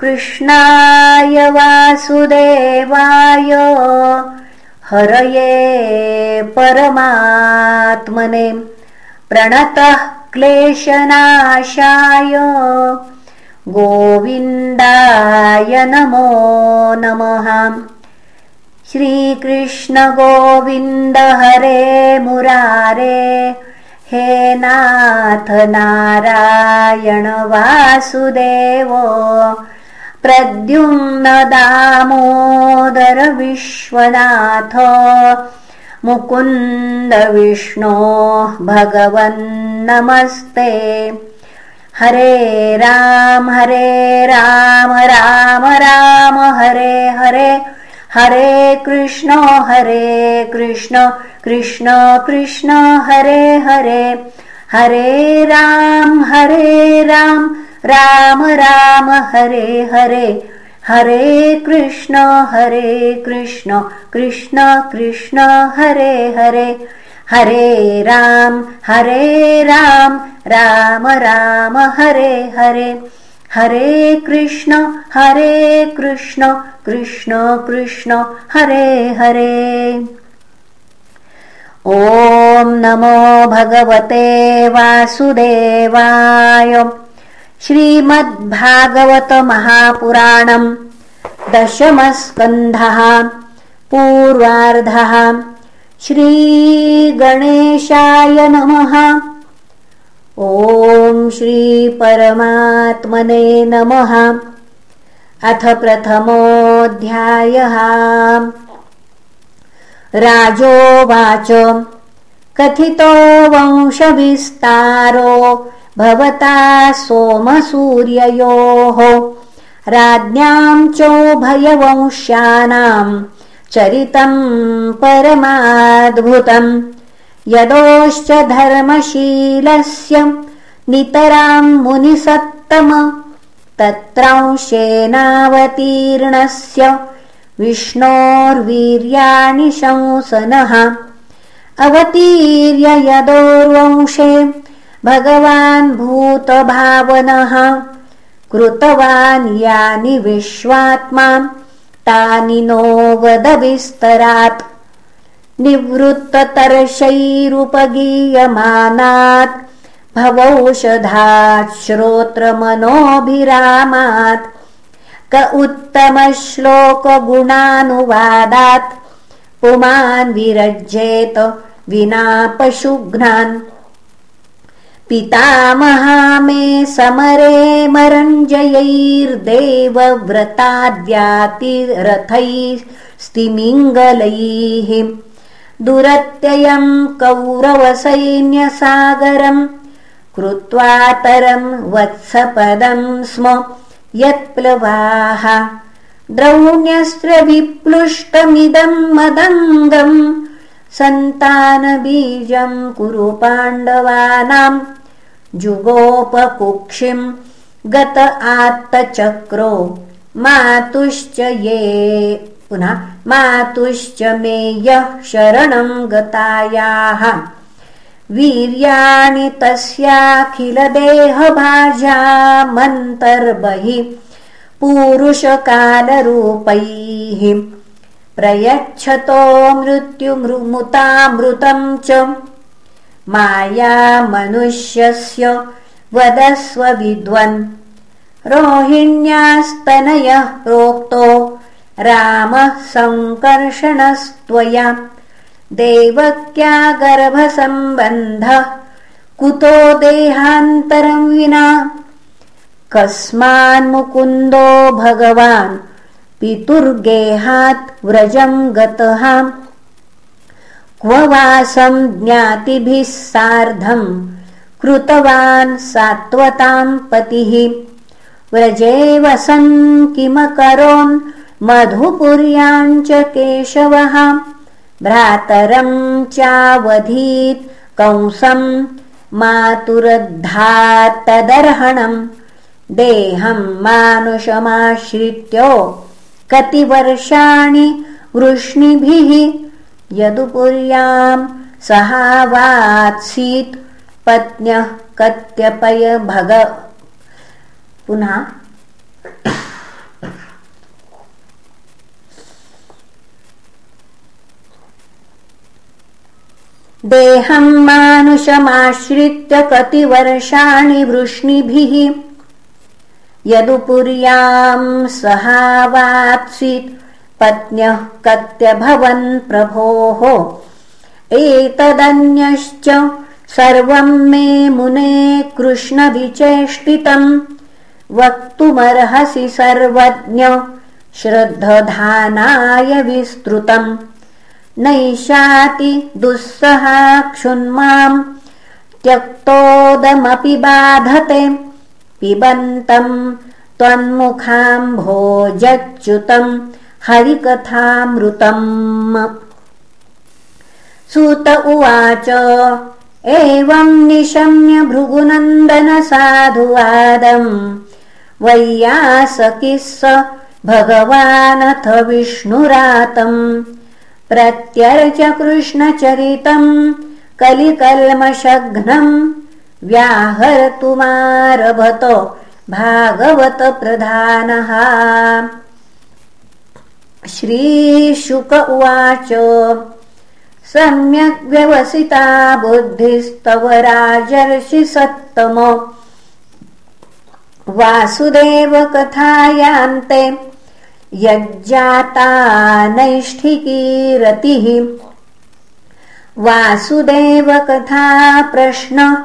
कृष्णाय वासुदेवाय हरये परमात्मने प्रणतः क्लेशनाशाय गोविन्दाय नमो नमः। श्रीकृष्णगोविन्द हरे मुरारे हे नाथ नारायण वासुदेव प्रद्युम्न दामोदर विश्वनाथ मुकुन्द विष्णो भगवन्नमस्ते। हरे राम हरे राम राम राम हरे हरे हरे कृष्ण हरे कृष्ण कृष्ण कृष्ण हरे हरे हरे राम हरे राम राम राम हरे हरे। हरे कृष्ण हरे कृष्ण। कृष्ण कृष्ण हरे हरे। हरे राम हरे राम। राम राम हरे हरे। हरे कृष्ण हरे कृष्ण। कृष्ण कृष्ण हरे हरे। ॐ नमो भगवते वासुदेवाय श्रीमद्भागवतमहापुराणम् दशमस्कन्धः पूर्वार्धः श्रीगणेशाय नमः। ॐ श्रीपरमात्मने नमः। अथ प्रथमोऽध्यायः। राजोवाच। कथितो वंशविस्तारो भवता सोमसूर्ययोः। राज्ञाम् चोभयवंश्यानाम् चरितम् परमाद्भुतम् यदोश्च धर्मशीलस्य नितराम् मुनिसत्तम तत्रांशेनावतीर्णस्य विष्णोर्वीर्याणि शंसनः। अवतीर्य यदोर्वंशे भगवान् भूतभावनः। कृतवान् यानि विश्वात्मा तानि नो वदविस्तरात् निवृत्ततर्शैरुपगीयमानात् भवौषधात् श्रोत्रमनोभिरामात्। क उत्तमश्लोकगुणानुवादात्। पुमान् विरज्येत विना पशुघ्नान् पितामहा मे समरे मरञ्जयैर्देवव्रताद्यातिरथैस्तिमिङ्गलैः दुरत्ययम् कौरवसैन्यसागरम् कृत्वातरम् वत्सपदम् स्म यत्प्लवाः द्रौण्यस्त्रविप्लुष्टमिदम् मदङ्गम् सन्तानबीजम् कुरु पाण्डवानाम् जुगोपकुक्षिम् गत आत्तचक्रो। मातुश्च ये। पुनः मातुश्च मे यः शरणम् गतायाः। वीर्याणि तस्याखिलदेहभाजामन्तर्बहि पूरुषकालरूपैः। प्रयच्छतो मृत्युमृमुतामृतम् च माया मनुष्यस्य वदस्व विद्वन्। रोहिण्यास्तनयः प्रोक्तो रामः सङ्कर्षणस्त्वया देवक्या गर्भसम्बन्धः कुतो देहान्तरम् विना। कस्मान्मुकुन्दो भगवान् पितुर्गेहात् व्रजम् गतः क्व वासम् ज्ञातिभिः सार्धम् कृतवान् सात्वताम् पतिः। व्रजे वसन् किमकरोन् मधुपुर्याञ्च केशवः। भ्रातरम् चावधीत् कंसम् मातुरद्धात्तदर्हणम् देहम् मानुषमाश्रित्यो कति वर्षाणि वृष्णिभिः यदुपुर्यां सहावात्सीत् पत्न्यः कत्यपय भग। पुनः श्रित्य मानुषमाश्रित्य कतिवर्षाणि वृष्णिभिः। यदुपुर्याम् सीत् पत्न्यः कत्यभवन् प्रभोः। एतदन्यश्च सर्वम् मे मुने कृष्णविचेष्टितम् वक्तुमर्हसि सर्वज्ञ श्रद्धधानाय विस्तृतम् नैषाति दुःसहाक्षुन्माम् त्यक्तोदमपि बाधते। पिबन्तम् त्वन्मुखाम्भोजच्युतम् हरिकथामृतम्। सूत उवाच एवम् निशम्य भृगुनन्दनसाधुवादम् वैयासकिः स भगवानथ विष्णुरातम्। प्रत्यर्च कृष्णचरितम् कलिकल्मशघ्नम् व्याहर्तुमारभत भागवत प्रधानः श्रीशुक उवाच। सम्यग् व्यवसिता बुद्धिस्तव राजर्षि सत्तम। वासुदेव कथायान्ते यज्जाता नैष्ठिकीरतिः वासुदेव कथा प्रश्न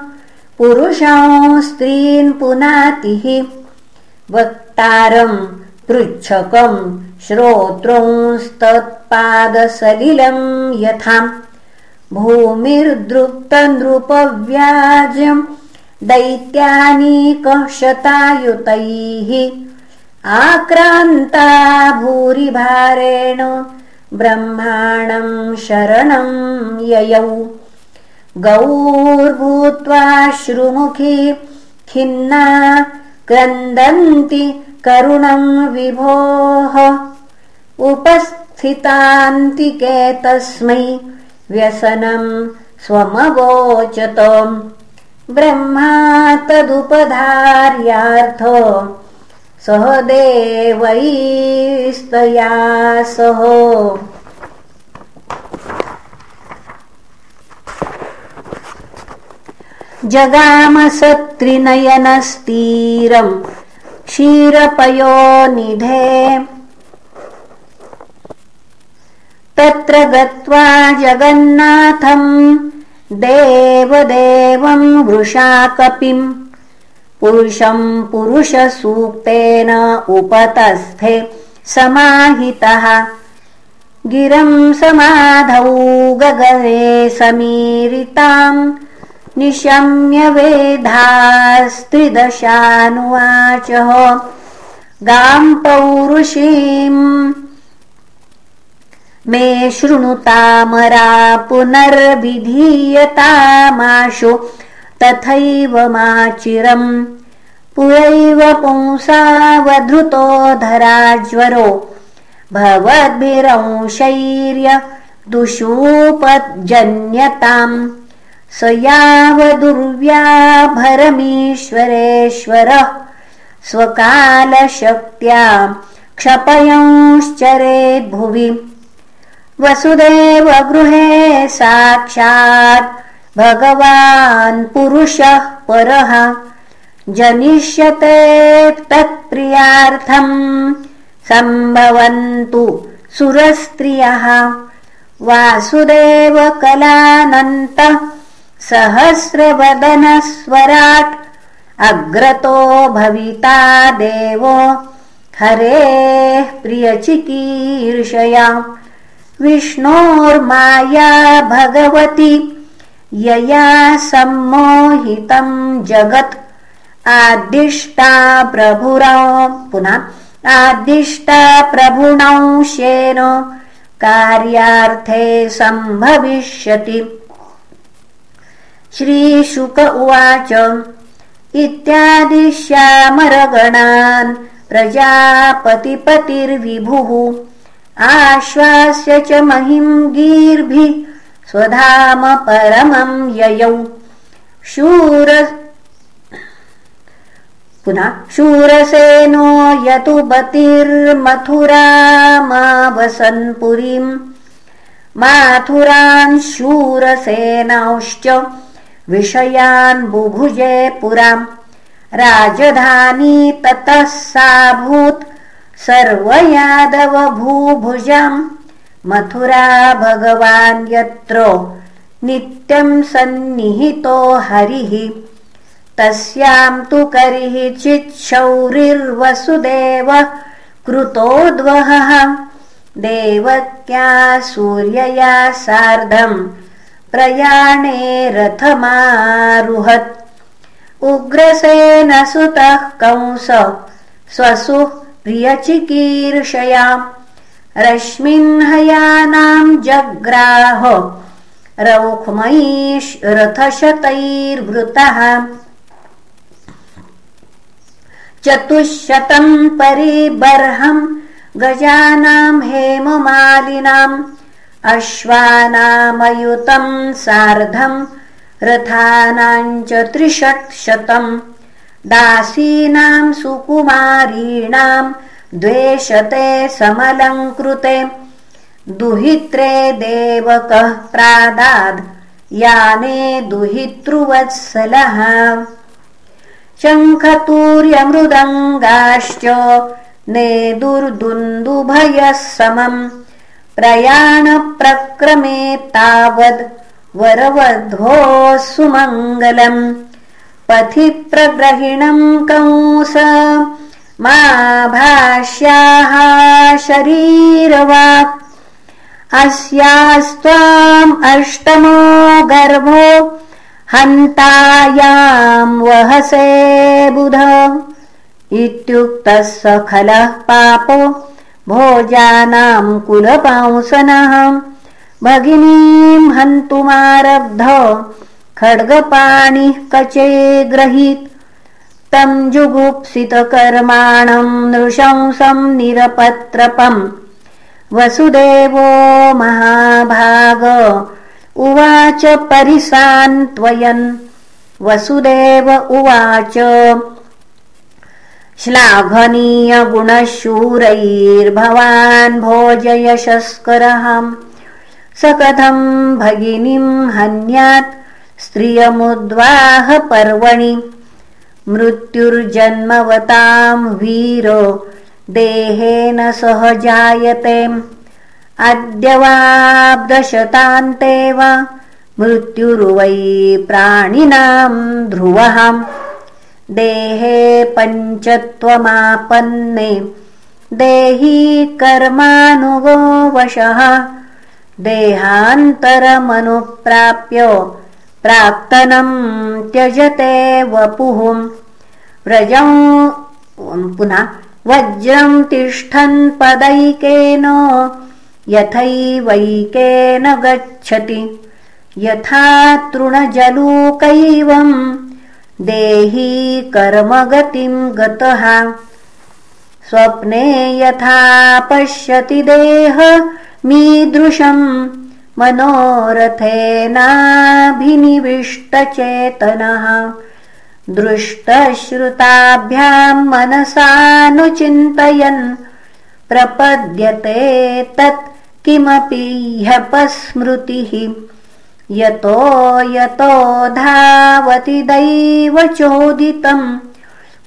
पुरुषौ स्त्रीन् पुनातिः। वक्तारम् पृच्छकम् श्रोतृंस्तत्पादसलिलम् यथा। भूमिर्दृप्तनृपव्याजम् दैत्यानीकशतायुतैः। आक्रान्ता भूरिभारेण ब्रह्माणम् शरणम् ययौ। गौर्भूत्वाश्रुमुखी खिन्ना क्रन्दन्ति करुणम् विभोः उपस्थितान्तिके तस्मै व्यसनम् स्वमवोचत ब्रह्मा तदुपधार्यार्थ सह। देवैस्तया सह जगामसत्रिनयनस्तीरम् क्षीरपयोनिधे तत्र गत्वा जगन्नाथम्। देवदेवम् वृषाकपिम् पुरुषम् पुरुषसूक्तेन उपतस्थे समाहितः। गिरम् समाधौ गगने समीरिताम्। निशम्य वेधास्त्रिदशानुवाचः। गाम् पौरुषीम् मे शृणुतामरा पुनर्विधीयतामाशु। तथैव माचिरम् पुरैव पुंसावधृतो धराज्वरो भवद्भिरंशैर्य दुषूपजन्यताम्। स यावदुर्व्याभरमीश्वरेश्वरः। स्वकालशक्त्या क्षपयंश्चरेद्भुवि वसुदेव गृहे साक्षात् भगवान् पुरुषः परः। जनिष्यते तत्प्रियार्थम् सम्भवन्तु सुरस्त्रियः। वासुदेव कलानन्तः सहस्रवदनस्वराट् अग्रतो भविता देवो। हरेः प्रियचिकीर्षया विष्णोर्माया भगवति। यया सम्मोहितम् जगत्। आदिष्टा प्रभुरा पुनः आदिष्टा प्रभुणंशेन कार्यार्थे सम्भविष्यति। श्रीशुक उवाच इत्यादि श्यामरगणान् प्रजापतिपतिर्विभुः आश्वास्य च महिम् गीर्भिः स्वधाम परमम् ययौ। शूर पुनः शूरसेनो यतु बतिर्मथुरामावसन्पुरीम् माथुरान् शूरसेनांश्च विषयान् बुभुजे पुराम्। राजधानी ततः साभूत् सर्वयादव भूभुजाम् मथुरा भगवान् यत्र नित्यम् सन्निहितो हरिः। तस्यां तु शौरिर्वसुदेव कृतोद्वहः देवक्या सूर्यया सार्धम् प्रयाणे रथमारुहत्। उग्रसेन सुतः कंस स्वसुः प्रियचिकीर्षयाम् रश्मिन्हयानाम् जग्राह। रौक्मैः रथशतैर्वृतः चतुःशतम् परिबर्हम् गजानाम् हेममालिनाम् अश्वानामयुतम् सार्धम् रथानाम् च त्रिषट्शतम् दासीनाम् सुकुमारीणाम् द्वेषते समलङ्कृते। दुहित्रे देवकः प्रादाद् याने दुहितृवत्सलः। शङ्खतूर्यमृदङ्गाश्च नेदुर्दुन्दुभयः समम्। प्रयाणप्रक्रमे तावद् वरवध्वो सुमङ्गलम् पथि प्रग्रहिणम् कंस। मा भाष्याः शरीरवाक् अस्यास्त्वाम् अष्टमो गर्भो। हन्तायाम् वहसे बुध। इत्युक्तः स खलः पापो। भोजानाम् कुलपांसनः। भगिनीम् हन्तुमारब्ध खड्गपाणिः कचे ग्रहीत्। तम् जुगुप्सितकर्माणम् नृशंसम् निरपत्रपम्। वसुदेवो महाभाग उवाच परिसान्त्वयन् वसुदेव उवाच। श्लाघनीयगुणशूरैर्भवान् भोजयशस्करः स कथम् भगिनीम् हन्यात् स्त्रियमुद्वाहपर्वणि मृत्युर्जन्मवताम् वीर देहेन सह जायते। अद्य वाब्दशतान्ते वा मृत्युर्वै प्राणिनाम् ध्रुवः। देहे पञ्चत्वमापन्ने देही कर्मानुगो वशः देहान्तरमनुप्राप्य त्यजते वपुः। व्रजम् पुनः वज्रम् तिष्ठन् पदैकेन यथैवैकेन गच्छति। यथा तृणजलूकैवम् देही कर्मगतिम् गतः। स्वप्ने यथा पश्यति देह मीदृशम् मनोरथेनाभिनिविष्टचेतनः। दृष्टश्रुताभ्याम् मनसानुचिन्तयन्। प्रपद्यते तत् किमपि ह्यपस्मृतिः। यतो यतो धावति दैवचोदितम्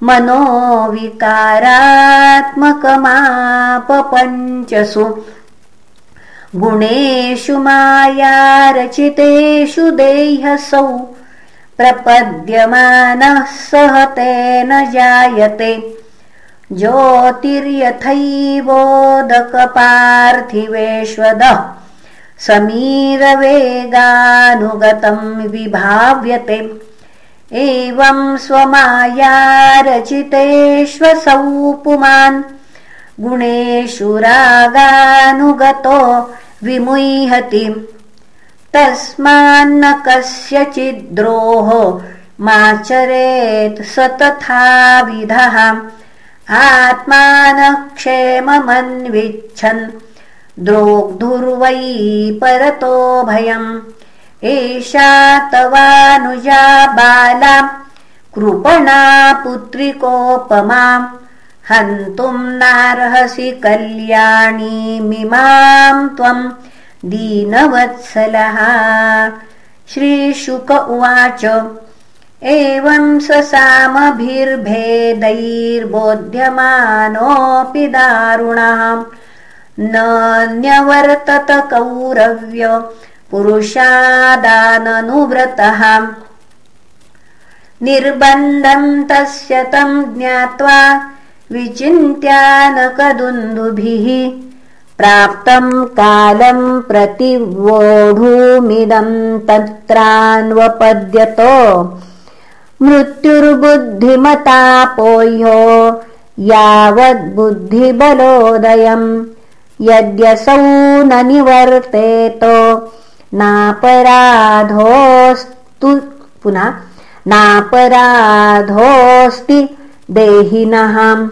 मनोविकारात्मकमापपञ्चसु गुणेषु मायारचितेषु देह्यसौ प्रपद्यमानः सह तेन जायते। ज्योतिर्यथैवोदकपार्थिवेष्वदः समीरवेगानुगतम् विभाव्यते। एवम् स्वमायारचितेष्वसौ पुमान् गुणेषु रागानुगतो विमुह्यति। तस्मान्न कस्यचिद्रोः माचरेत् स तथाविधः आत्मानः क्षेममन्विच्छन् द्रोग्धुर्वै परतो भयम्। एषा तवानुजा बाला। कृपणा पुत्रिकोपमाम् हन्तुम् नार्हसि कल्याणीमिमाम् त्वम् दीनवत्सलः। श्रीशुक उवाच एवं सामभिर्भेदैर्बोध्यमानोऽपि दारुणः। न न्यवर्तत कौरव्य पुरुषादाननुव्रतः। निर्बन्धम् तस्य तम् ज्ञात्वा विचिन्त्यानकदुन्दुभिः प्राप्तम् कालम् प्रतिवोढुमिदम् तत्रान्वपद्यतो। मृत्युर्बुद्धिमतापोह्यो यावद्बुद्धिबलोदयम् यद्यसौ न निवर्तेतो। नापराधोस्तु पुनः नापराधोऽस्ति देहिनः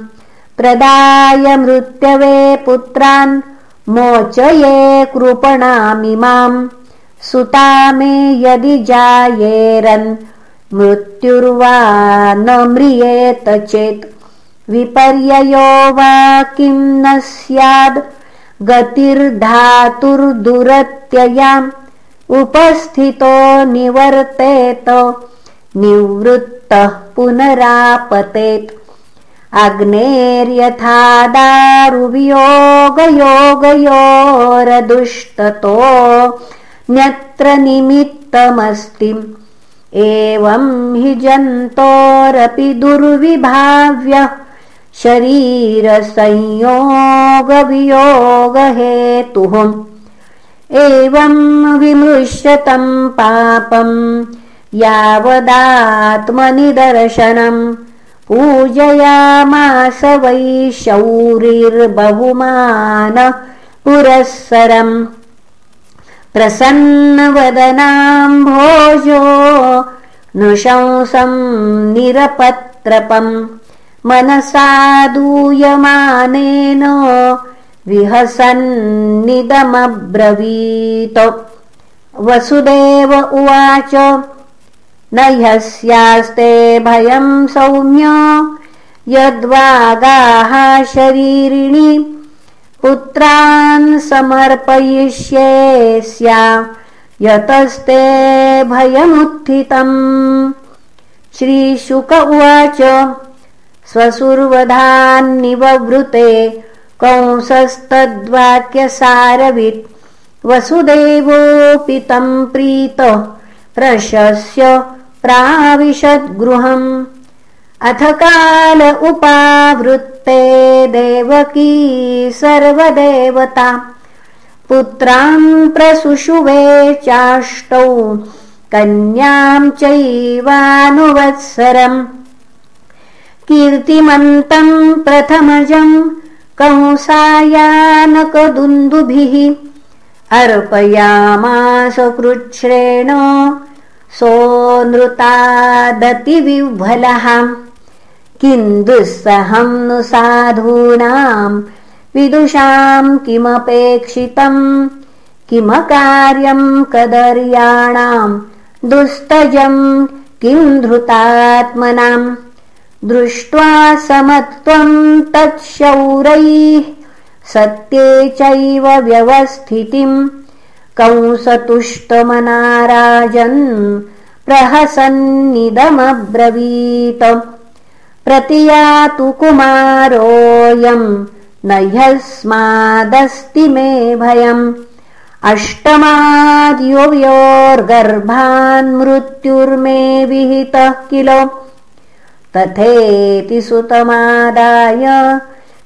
प्रदाय मृत्यवे पुत्रान् मोचये कृपणामिमाम् सुता मे यदि जायेरन् मृत्युर्वा न म्रियेत चेत्। विपर्ययो वा किं न स्याद् गतिर्धातुर्दुरत्ययाम्। उपस्थितो निवर्तेत निवृत्तः पुनरापतेत्। अग्नेर्यथा दारुवियोगयोगयोरदुष्टतो न्यत्र निमित्तमस्ति एवं हि जन्तोरपि दुर्विभाव्यः शरीरसंयोगवियोगहेतुः। एवं विमृश्यतं पापम् यावदात्मनिदर्शनम् पूजयामास वै शौरिर्बहुमान पुरःसरम् प्रसन्नवदनाम्भोजो नृशंसम् निरपत्रपम् मनसा दूयमानेन विहसन्निदमब्रवीत। वसुदेव उवाच न ह्यस्यास्ते भयम् सौम्य यद्वागाः शरीरिणि पुत्रान् समर्पयिष्ये स्या यतस्ते भयमुत्थितम्। श्रीशुक उवाच स्वसुर्वधान्निववृते कंसस्तद्वाक्यसारवित् वसुदेवोऽपि तम् प्रीत प्रशस्य प्राविशद्गृहम्। अथ काल उपावृत्ते देवकी सर्वदेवता। पुत्रान् प्रसुषुवे चाष्टौ कन्याम् चैवानुवत्सरम्। कीर्तिमन्तम् प्रथमजम् कंसायानकदुन्दुभिः। अर्पयामास कृच्छ्रेण सोऽनृतादतिविह्वलः किन्दुस्सहं नु साधूनाम् विदुषाम् किमपेक्षितम् किमकार्यम् कदर्याणाम् दुस्तजम् किम् धृतात्मनाम् दृष्ट्वा समत्वम् तच्छौरैः सत्ये चैव व्यवस्थितिम् कंसतुष्टमनाराजन् प्रहसन्निदमब्रवीत। प्रतियातु कुमारोऽयम् न ह्यस्मादस्ति मे भयम्। अष्टमाद्योर्गर्भान् मृत्युर्मे विहितः किल। तथेति सुतमादाय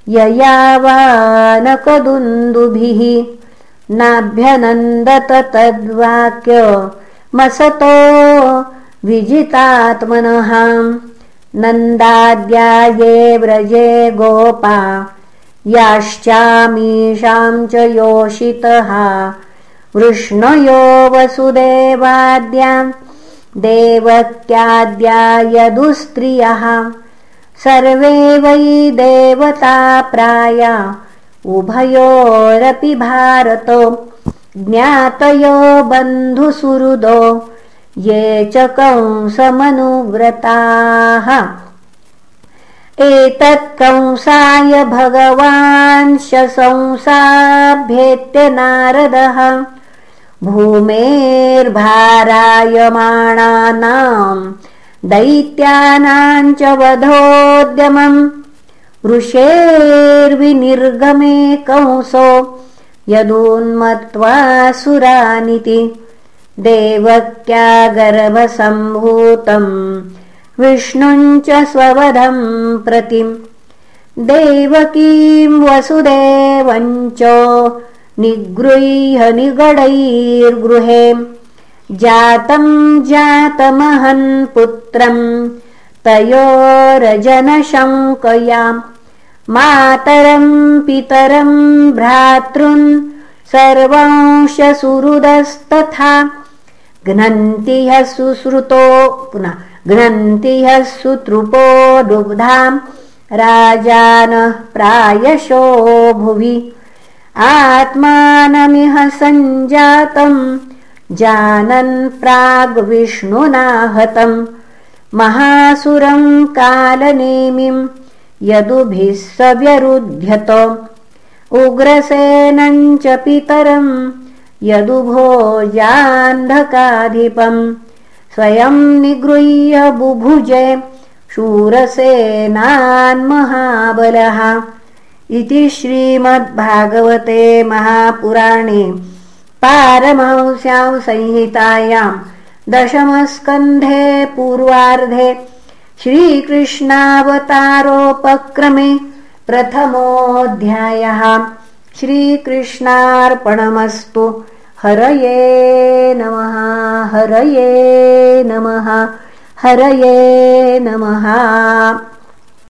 ययावानकदुन्दुभिः नाभ्यनन्दत मसतो विजितात्मनः। नन्दाद्याये व्रजे गोपा याश्चामीषाम् च योषितः। वृष्णयो वसुदेवाद्याम् देवत्याद्या यदुस्त्रियः सर्वे वै देवता प्राया उभयोरपि भारत ज्ञातयो बन्धुसुहृदो ये च कंसमनुव्रताः। एतत् कंसाय भगवान् शशंसाभ्येत्य नारदः। भूमेर्भारायमाणानाम् च वधोद्यमम् ऋषेर्विनिर्गमे कंसो यदुन्मत्वा सुरानिति देवक्या गर्भसम्भूतम् विष्णुञ्च स्ववधम् प्रतिम् देवकीम् वसुदेवञ्च निगृह्य निगडैर्गृहे जातम् जातमहन् पुत्रम् तयोरजनशङ्कयाम् मातरम् पितरम् भ्रातृन् सर्वांशसुहृदस्तथा। घ्नन्ति ह्यः सुश्रुतो पुनः घ्नन्ति ह्यः सुतृपो दुग्धाम् राजानः प्रायशो भुवि। आत्मानमिह सञ्जातम् जानन् प्राग्विष्णुनाहतम् महासुरम् कालनेमिम् यदुभिः स व्यरुध्यत उग्रसेनम् च पितरम् यदुभोजान्धकाधिपम् स्वयम् निगृह्य बुभुजे शूरसेनान्महाबलः इति श्रीमद्भागवते महापुराणे पारमहंस्यां संहितायाम् दशमस्कन्धे पूर्वार्धे श्रीकृष्णावतारोपक्रमे प्रथमोऽध्यायः। श्रीकृष्णार्पणमस्तु। हरये नमः हरये नमः हरये नमः